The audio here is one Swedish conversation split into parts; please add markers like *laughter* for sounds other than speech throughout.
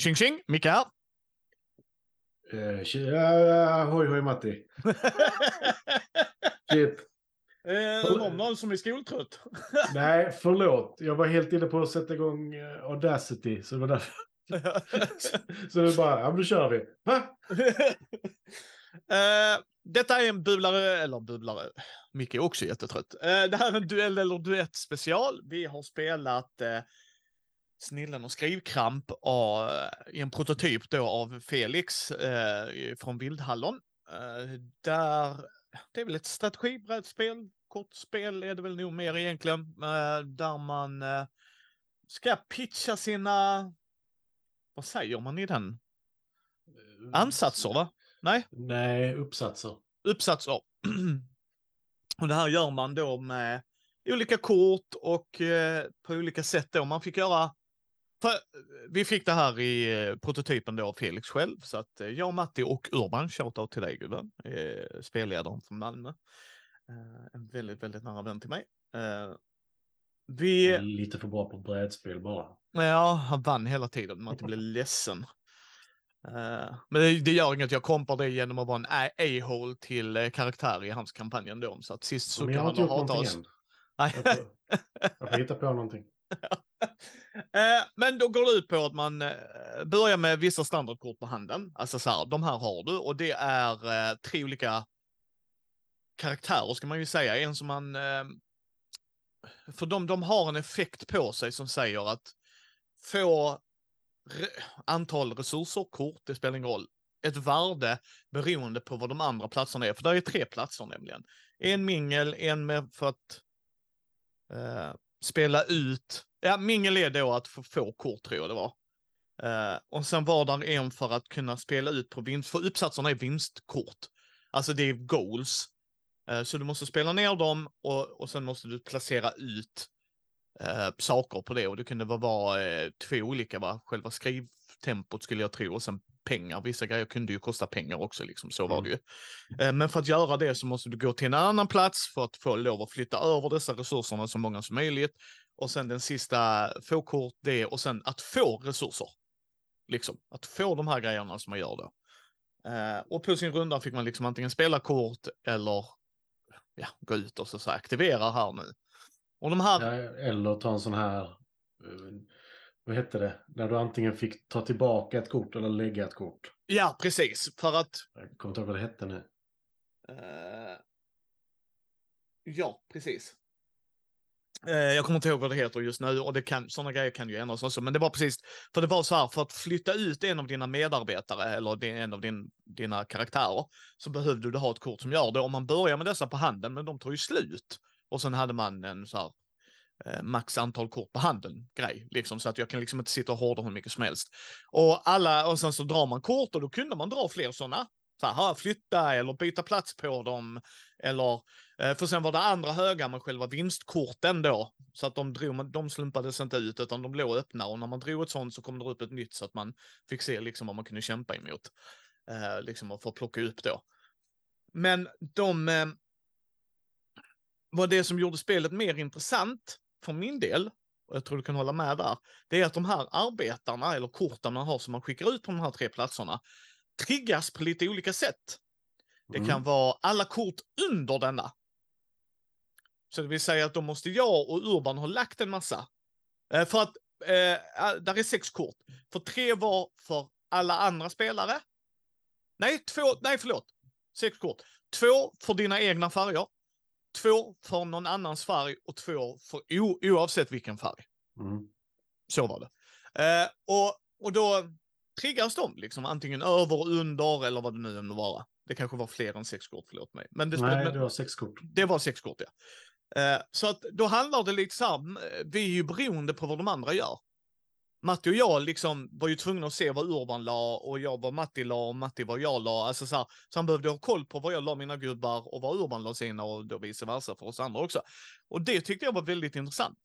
Tjing tjing, Micke här. Uh, tja, hoj hoj Matti. *laughs* Shit. Eh, någon, någon som är skoltrött? *laughs* Nej, förlåt. Jag var helt inne på att sätta igång uh, Audacity. Så det var därför. så, *laughs* så det bara, ja men då kör vi. Va? uh, detta är en bubblare, eller bubblare, Micke är också jättetrött. Uh, det här är en duell eller duett special. Vi har spelat uh, Snillen och skrivkramp av, i en prototyp då av Felix uh, från Vildhallon. där, det är väl ett strategibrädspel, kortspel är det väl nog mer egentligen, där man ska pitcha sina, vad säger man i den? Ansatser va? Nej? Nej, uppsatser. Uppsatser. *clears throat* och det här gör man då med olika kort och eh, på olika sätt då. Man fick göra vi fick det här i eh, prototypen då av Felix själv, så att eh, jag, Matti och Urban, shoutout till dig gubben, eh, spelledaren från Malmö. Eh, en väldigt, väldigt nära vän till mig. Vi... Lite för bra på brädspel bara. Ja, han vann hela tiden. Matti blev *laughs* ledsen. Men det, det gör inget, jag kompar det genom att vara en a-hole till karaktär i hans kampanj ändå. Så att sist så kan han hata oss. Nej. Jag, får, jag får hitta på någonting. *laughs* Eh, men då går det ut på att man eh, börjar med vissa standardkort på handen. Alltså så här, de här har du och det är eh, tre olika karaktärer ska man ju säga. En som man... för de, de har en effekt på sig som säger att få antal resurser, kort, det spelar ingen roll. Ett värde beroende på vad de andra platserna är. För det är tre platser nämligen. En mingel, en med för att eh, spela ut. Ja, mingel är då att få, få kort tror jag det var. Uh, och sen var där en för att kunna spela ut på vinst, för uppsatserna är vinstkort. Alltså det är goals. Uh, så du måste spela ner dem och, och sen måste du placera ut eh, saker på det och det kunde vara eh, två olika, va? själva skrivtempot skulle jag tro och sen pengar. Vissa grejer kunde ju kosta pengar också, liksom. så var mm. det ju. Men för att göra det så måste du gå till en annan plats för att få lov att flytta över dessa resurserna så många som möjligt. Och sen den sista, få kort det och sen att få resurser. Liksom, att få de här grejerna som man gör då. Eh, och på sin runda fick man liksom antingen spela kort eller ja, gå ut och så, så aktivera här nu. Och de här... Ja, eller ta en sån här, eh, vad hette det, när du antingen fick ta tillbaka ett kort eller lägga ett kort. Ja, precis, för att... Jag kommer inte ihåg vad det hette nu. Uh... Ja, precis. Eh, jag kommer inte ihåg vad det heter just nu och det kan, sådana grejer kan ju ändras också. Men det var precis, för det var så här, för att flytta ut en av dina medarbetare eller en av din, dina karaktärer så behövde du ha ett kort som gör det. Om man börjar med dessa på handen, men de tar ju slut. Och sen hade man en så här eh, max antal kort på handen grej, liksom så att jag kan liksom inte sitta och hårda hur mycket som helst. Och alla, och sen så drar man kort och då kunde man dra fler sådana. Så här, flytta eller byta plats på dem. Eller, för sen var det andra höga med själva vinstkorten då. Så att de, drog, de slumpades inte ut utan de låg öppna och när man drog ett sånt så kom det upp ett nytt så att man fick se liksom vad man kunde kämpa emot. Eh, liksom att få plocka upp då. Men de, eh, vad det som gjorde spelet mer intressant för min del, och jag tror du kan hålla med där, det är att de här arbetarna eller korten man har som man skickar ut på de här tre platserna triggas på lite olika sätt. Det mm. kan vara alla kort under denna. Så det vill säga att då måste jag och Urban ha lagt en massa. Eh, för att, eh, där är sex kort. För tre var för alla andra spelare. Nej, två, nej förlåt. Sex kort. Två för dina egna färger två för någon annans färg och två för o, oavsett vilken färg. Mm. Så var det. Eh, och, och då triggas de liksom antingen över, under eller vad det nu än må vara. Det kanske var fler än sex kort, förlåt mig. Men det, Nej, men, det var sex kort. Det var sex kort, ja. Eh, så att då handlar det lite så här, vi är ju beroende på vad de andra gör. Matti och jag liksom var ju tvungna att se vad Urban la och jag vad Matti la och Matti vad jag la. Alltså så, här, så han behövde ha koll på vad jag la mina gubbar och vad Urban la sina och då vice versa för oss andra också. Och det tyckte jag var väldigt intressant.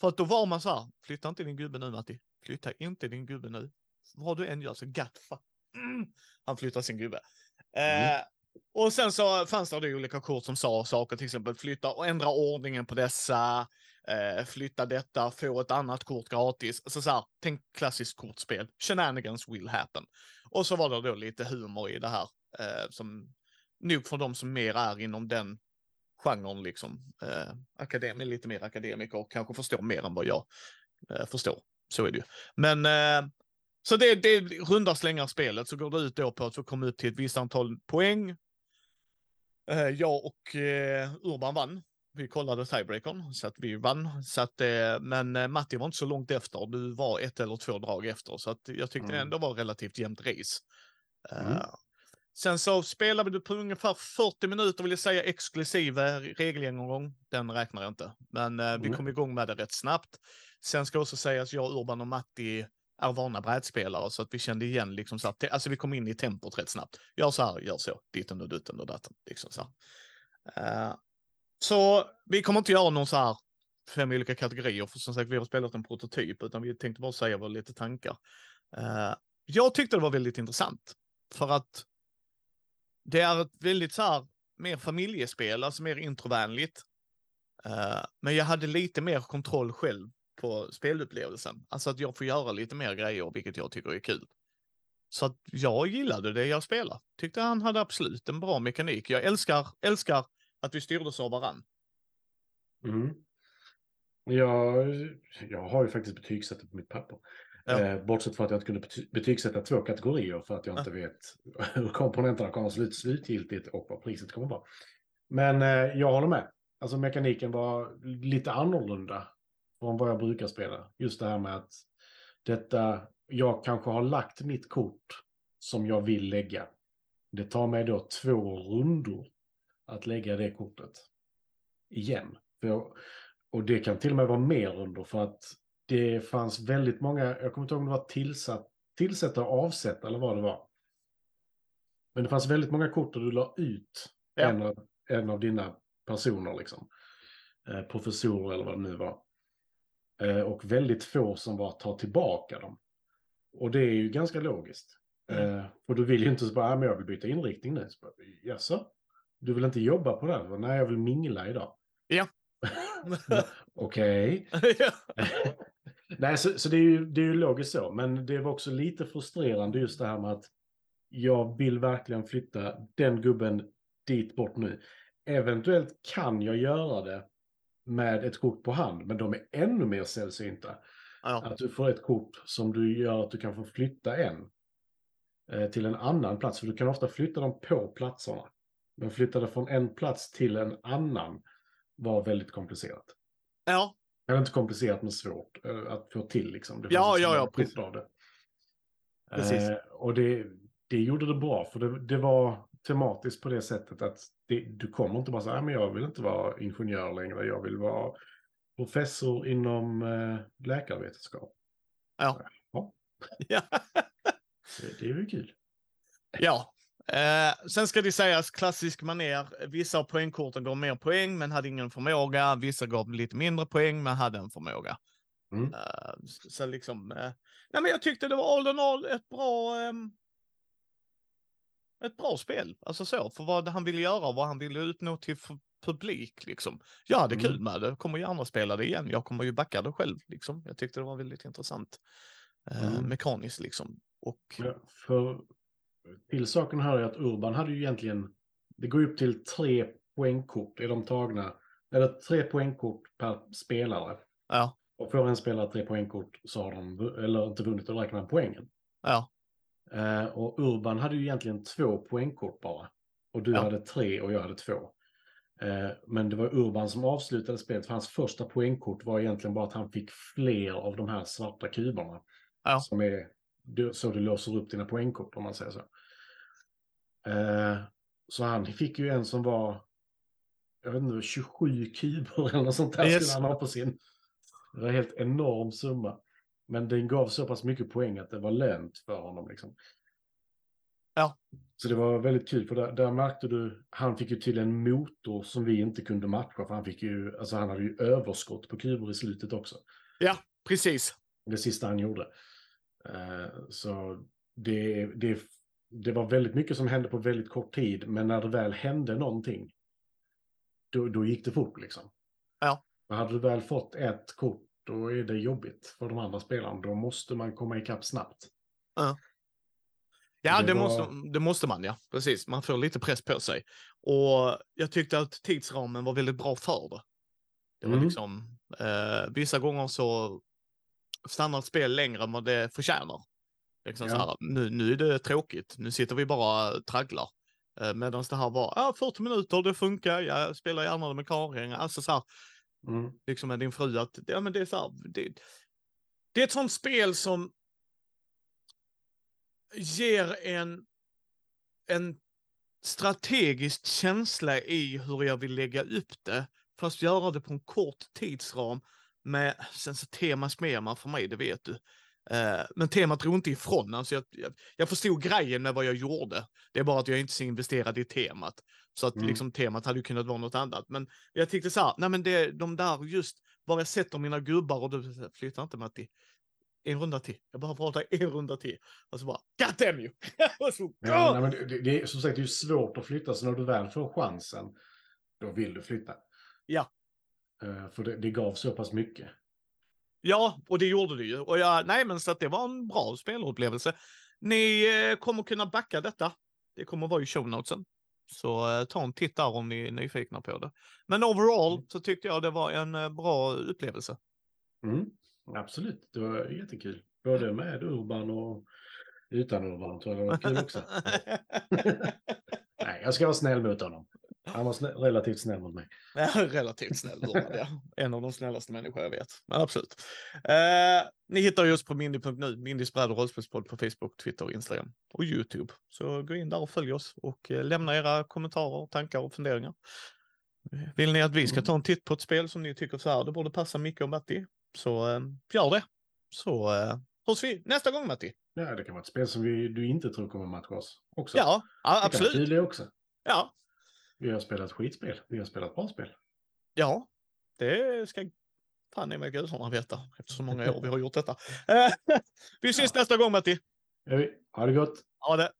För att då var man så här, flytta inte din gubbe nu Matti. Flytta inte din gubbe nu. Vad du än gör så gatt mm. Han flyttar sin gubbe. Mm. Eh, och sen så fanns det olika kort som sa saker, till exempel flytta och ändra ordningen på dessa. eh, flytta detta, få ett annat kort gratis. Alltså så här, tänk klassiskt kortspel. Shenanigans will happen. Och så var det då lite humor i det här eh, som nog för de som mer är inom den genren liksom. Eh, akademi, lite mer akademiker och kanske förstår mer än vad jag eh, förstår. Så är det ju. Men eh, så det, det runda slängar spelet så går det ut då på att få komma upp till ett visst antal poäng. Eh, jag och eh, Urban vann. Vi kollade tiebreakern så att vi vann. Så att, eh, men Matti var inte så långt efter. Du var ett eller två drag efter så att jag tyckte Mm. det ändå var relativt jämnt race. Mm. Sen så spelade du på ungefär 40 minuter vill jag säga exklusive regelgenomgång. Den räknar jag inte, men vi Mm. kom igång med det rätt snabbt. Sen ska också sägas jag, Urban och Matti är vana brädspelare så att vi kände igen liksom så att, alltså vi kom in i tempot rätt snabbt. Gör så här, gör så, ditten och dutten och datten. Liksom så, uh, så vi kommer inte göra någon så här fem olika kategorier, för som sagt vi har spelat en prototyp, utan vi tänkte bara säga våra lite tankar. Uh, jag tyckte det var väldigt intressant, för att det är ett väldigt så här mer familjespel, alltså mer introvänligt. Uh, men jag hade lite mer kontroll själv på spelupplevelsen. Alltså att jag får göra lite mer grejer, vilket jag tycker är kul. Så att jag gillade det jag spelade. Tyckte han hade absolut en bra mekanik. Jag älskar, älskar att vi styrdes av varann. Mm. Jag, jag har ju faktiskt betygsatt det på mitt papper. Ja. Eh, bortsett från att jag inte kunde bety- betygsätta två kategorier för att jag inte vet *laughs* hur komponenterna kommer att se ut slutgiltigt och vad priset kommer vara. Men eh, jag håller med. Alltså mekaniken var lite annorlunda från vad jag brukar spela. Just det här med att detta, jag kanske har lagt mitt kort som jag vill lägga. Det tar mig då två rundor att lägga det kortet igen. Jag, och det kan till och med vara mer under för att det fanns väldigt många, jag kommer inte ihåg om det var tillsatt, tillsätta och avsätta eller vad det var. Men det fanns väldigt många kort där du la ut Ja. en, av, en av dina personer, liksom. Eh, professorer eller vad det nu var. Eh, och väldigt få som var att ta tillbaka dem. Och det är ju ganska logiskt. Mm. Eh, för du vill ju inte så bara, "Ah, men jag vill byta inriktning nu. Så bara, Jaså? Du vill inte jobba på det? här?" Nej, jag vill mingla idag. Ja. *laughs* Okej. *laughs* *laughs* Nej, så, så det, är ju, det är ju logiskt så. Men det var också lite frustrerande just det här med att jag vill verkligen flytta den gubben dit bort nu. Eventuellt kan jag göra det med ett kort på hand, men de är ännu mer sällsynta. Ja. Att du får ett kort som du gör att du kan få flytta en eh, till en annan plats. För du kan ofta flytta dem på platserna. Men flytta det från en plats till en annan var väldigt komplicerat. ja. Eller inte komplicerat men svårt eh, att få till liksom. Ja, ja, ja, precis. det. Precis. Eh, och det, det gjorde det bra, för det, det var tematiskt på det sättet att det, du kommer inte bara säga, men jag vill inte vara ingenjör längre, jag vill vara professor inom eh, läkarvetenskap. Ja. Ja. *laughs* Ja. Det, det är ju kul. ja. Eh, sen ska det sägas klassisk maner. Vissa av poängkorten gav mer poäng men hade ingen förmåga. Vissa gav lite mindre poäng men hade en förmåga. Mm. Eh, så så liksom, eh, nej men jag tyckte det var all in all ett bra, ehm, ett bra spel. Alltså så, för vad han ville göra och vad han ville uppnå till publik liksom. Jag hade Mm. kul med det, kommer gärna spela det igen. Jag kommer ju backa det själv liksom. Jag tyckte det var väldigt intressant. Eh, Mm. Mekaniskt liksom. Och Ja, för till saken hör jag att Urban hade ju egentligen, det går upp till tre poängkort, är de tagna, eller tre poängkort per spelare. ja, Och får en spelare tre poängkort så har de, eller inte vunnit, då räknar man poängen. ja, Eh, och Urban hade ju egentligen två poängkort bara. Och du Ja. hade tre och jag hade två. Eh, men det var Urban som avslutade spelet, för hans första poängkort var egentligen bara att han fick fler av de här svarta kuberna. Ja. Som är så du låser upp dina poängkort om man säger så. Eh, så han fick ju en som var, jag vet inte, 27 kuber eller något sånt där Yes. skulle han ha på sin. Det var en helt enorm summa. Men den gav så pass mycket poäng att det var lönt för honom. Liksom. Ja. Så det var väldigt kul, för där, där märkte du, han fick ju till en motor som vi inte kunde matcha, för han fick ju, alltså han hade ju överskott på kuber i slutet också. precis. Det sista han gjorde. Eh, så det, det, det var väldigt mycket som hände på väldigt kort tid, men när det väl hände någonting, då, då gick det fort liksom. Ja. Hade du väl fått ett kort, då är det jobbigt för de andra spelarna. Då måste man komma ikapp snabbt. Ja, Det det, var- måste, det måste man ja. Precis, man får lite press på sig. Och jag tyckte att tidsramen var väldigt bra för det. Det var Mm. liksom, eh, vissa gånger så stannar ett spel längre än vad det förtjänar. Liksom Ja. så här, nu, nu är det tråkigt, nu sitter vi bara och tragglar. Eh, Medan det här var, ja 40 minuter, det funkar, jag spelar gärna med Karin. Alltså så här, Mm. liksom med din fru att, ja men det är så här, det, det är ett sånt spel som ger en, en strategisk känsla i hur jag vill lägga upp det, fast göra det på en kort tidsram med, sen så tema smema för mig, det vet du. Eh, men temat drog inte ifrån, alltså jag, jag, jag förstod grejen med vad jag gjorde. Det är bara att jag inte är så investerad i temat. Så att Mm. liksom temat hade ju kunnat vara något annat. Men jag tyckte så här, nej men det, de där just, var jag sätter mina gubbar och du flyttar inte Matti. En runda till. Jag bara pratar en runda till. Och så bara, God damn you! *laughs* så, Ja, nej, men det, det, är som sagt det är svårt att flytta, så när du väl får chansen, då vill du flytta. Ja. Eh, för det, det gav så pass mycket. Ja, och det gjorde det ju. Och jag, nej, men så att det var en bra spelupplevelse. Ni eh, kommer kunna backa detta. Det kommer vara i show notesen. Så eh, ta en titt där om ni är nyfikna på det. Men overall så tyckte jag det var en eh, bra upplevelse. Mm. Absolut, det var jättekul. Både med Urban och utan Urban tror jag det var kul också. *laughs* *laughs* Nej, jag ska vara snäll mot honom. Han var snä- relativt snäll mot mig. *laughs* Relativt snäll ja. En av de snällaste människor jag vet. Men absolut. Eh, ni hittar just på mindy.nu, Mindys bräd och rollspelspodd på Facebook, Twitter, Instagram och YouTube. Så gå in där och följ oss och eh, lämna era kommentarer, tankar och funderingar. Vill ni att vi ska ta en titt på ett spel som ni tycker så här, det borde passa Micke och Matti, så eh, gör det. Så eh, hörs vi nästa gång Matti. Ja, det kan vara ett spel som vi, du inte tror kommer matcha oss också. Ja, ja det kan absolut. också. Ja, Vi har spelat skitspel, vi har spelat bra spel. ja, det ska fan i mig gudarna veta efter så många år vi har gjort detta. *laughs* Vi syns nästa gång Matti. Ja, Ha det gott! Ha det.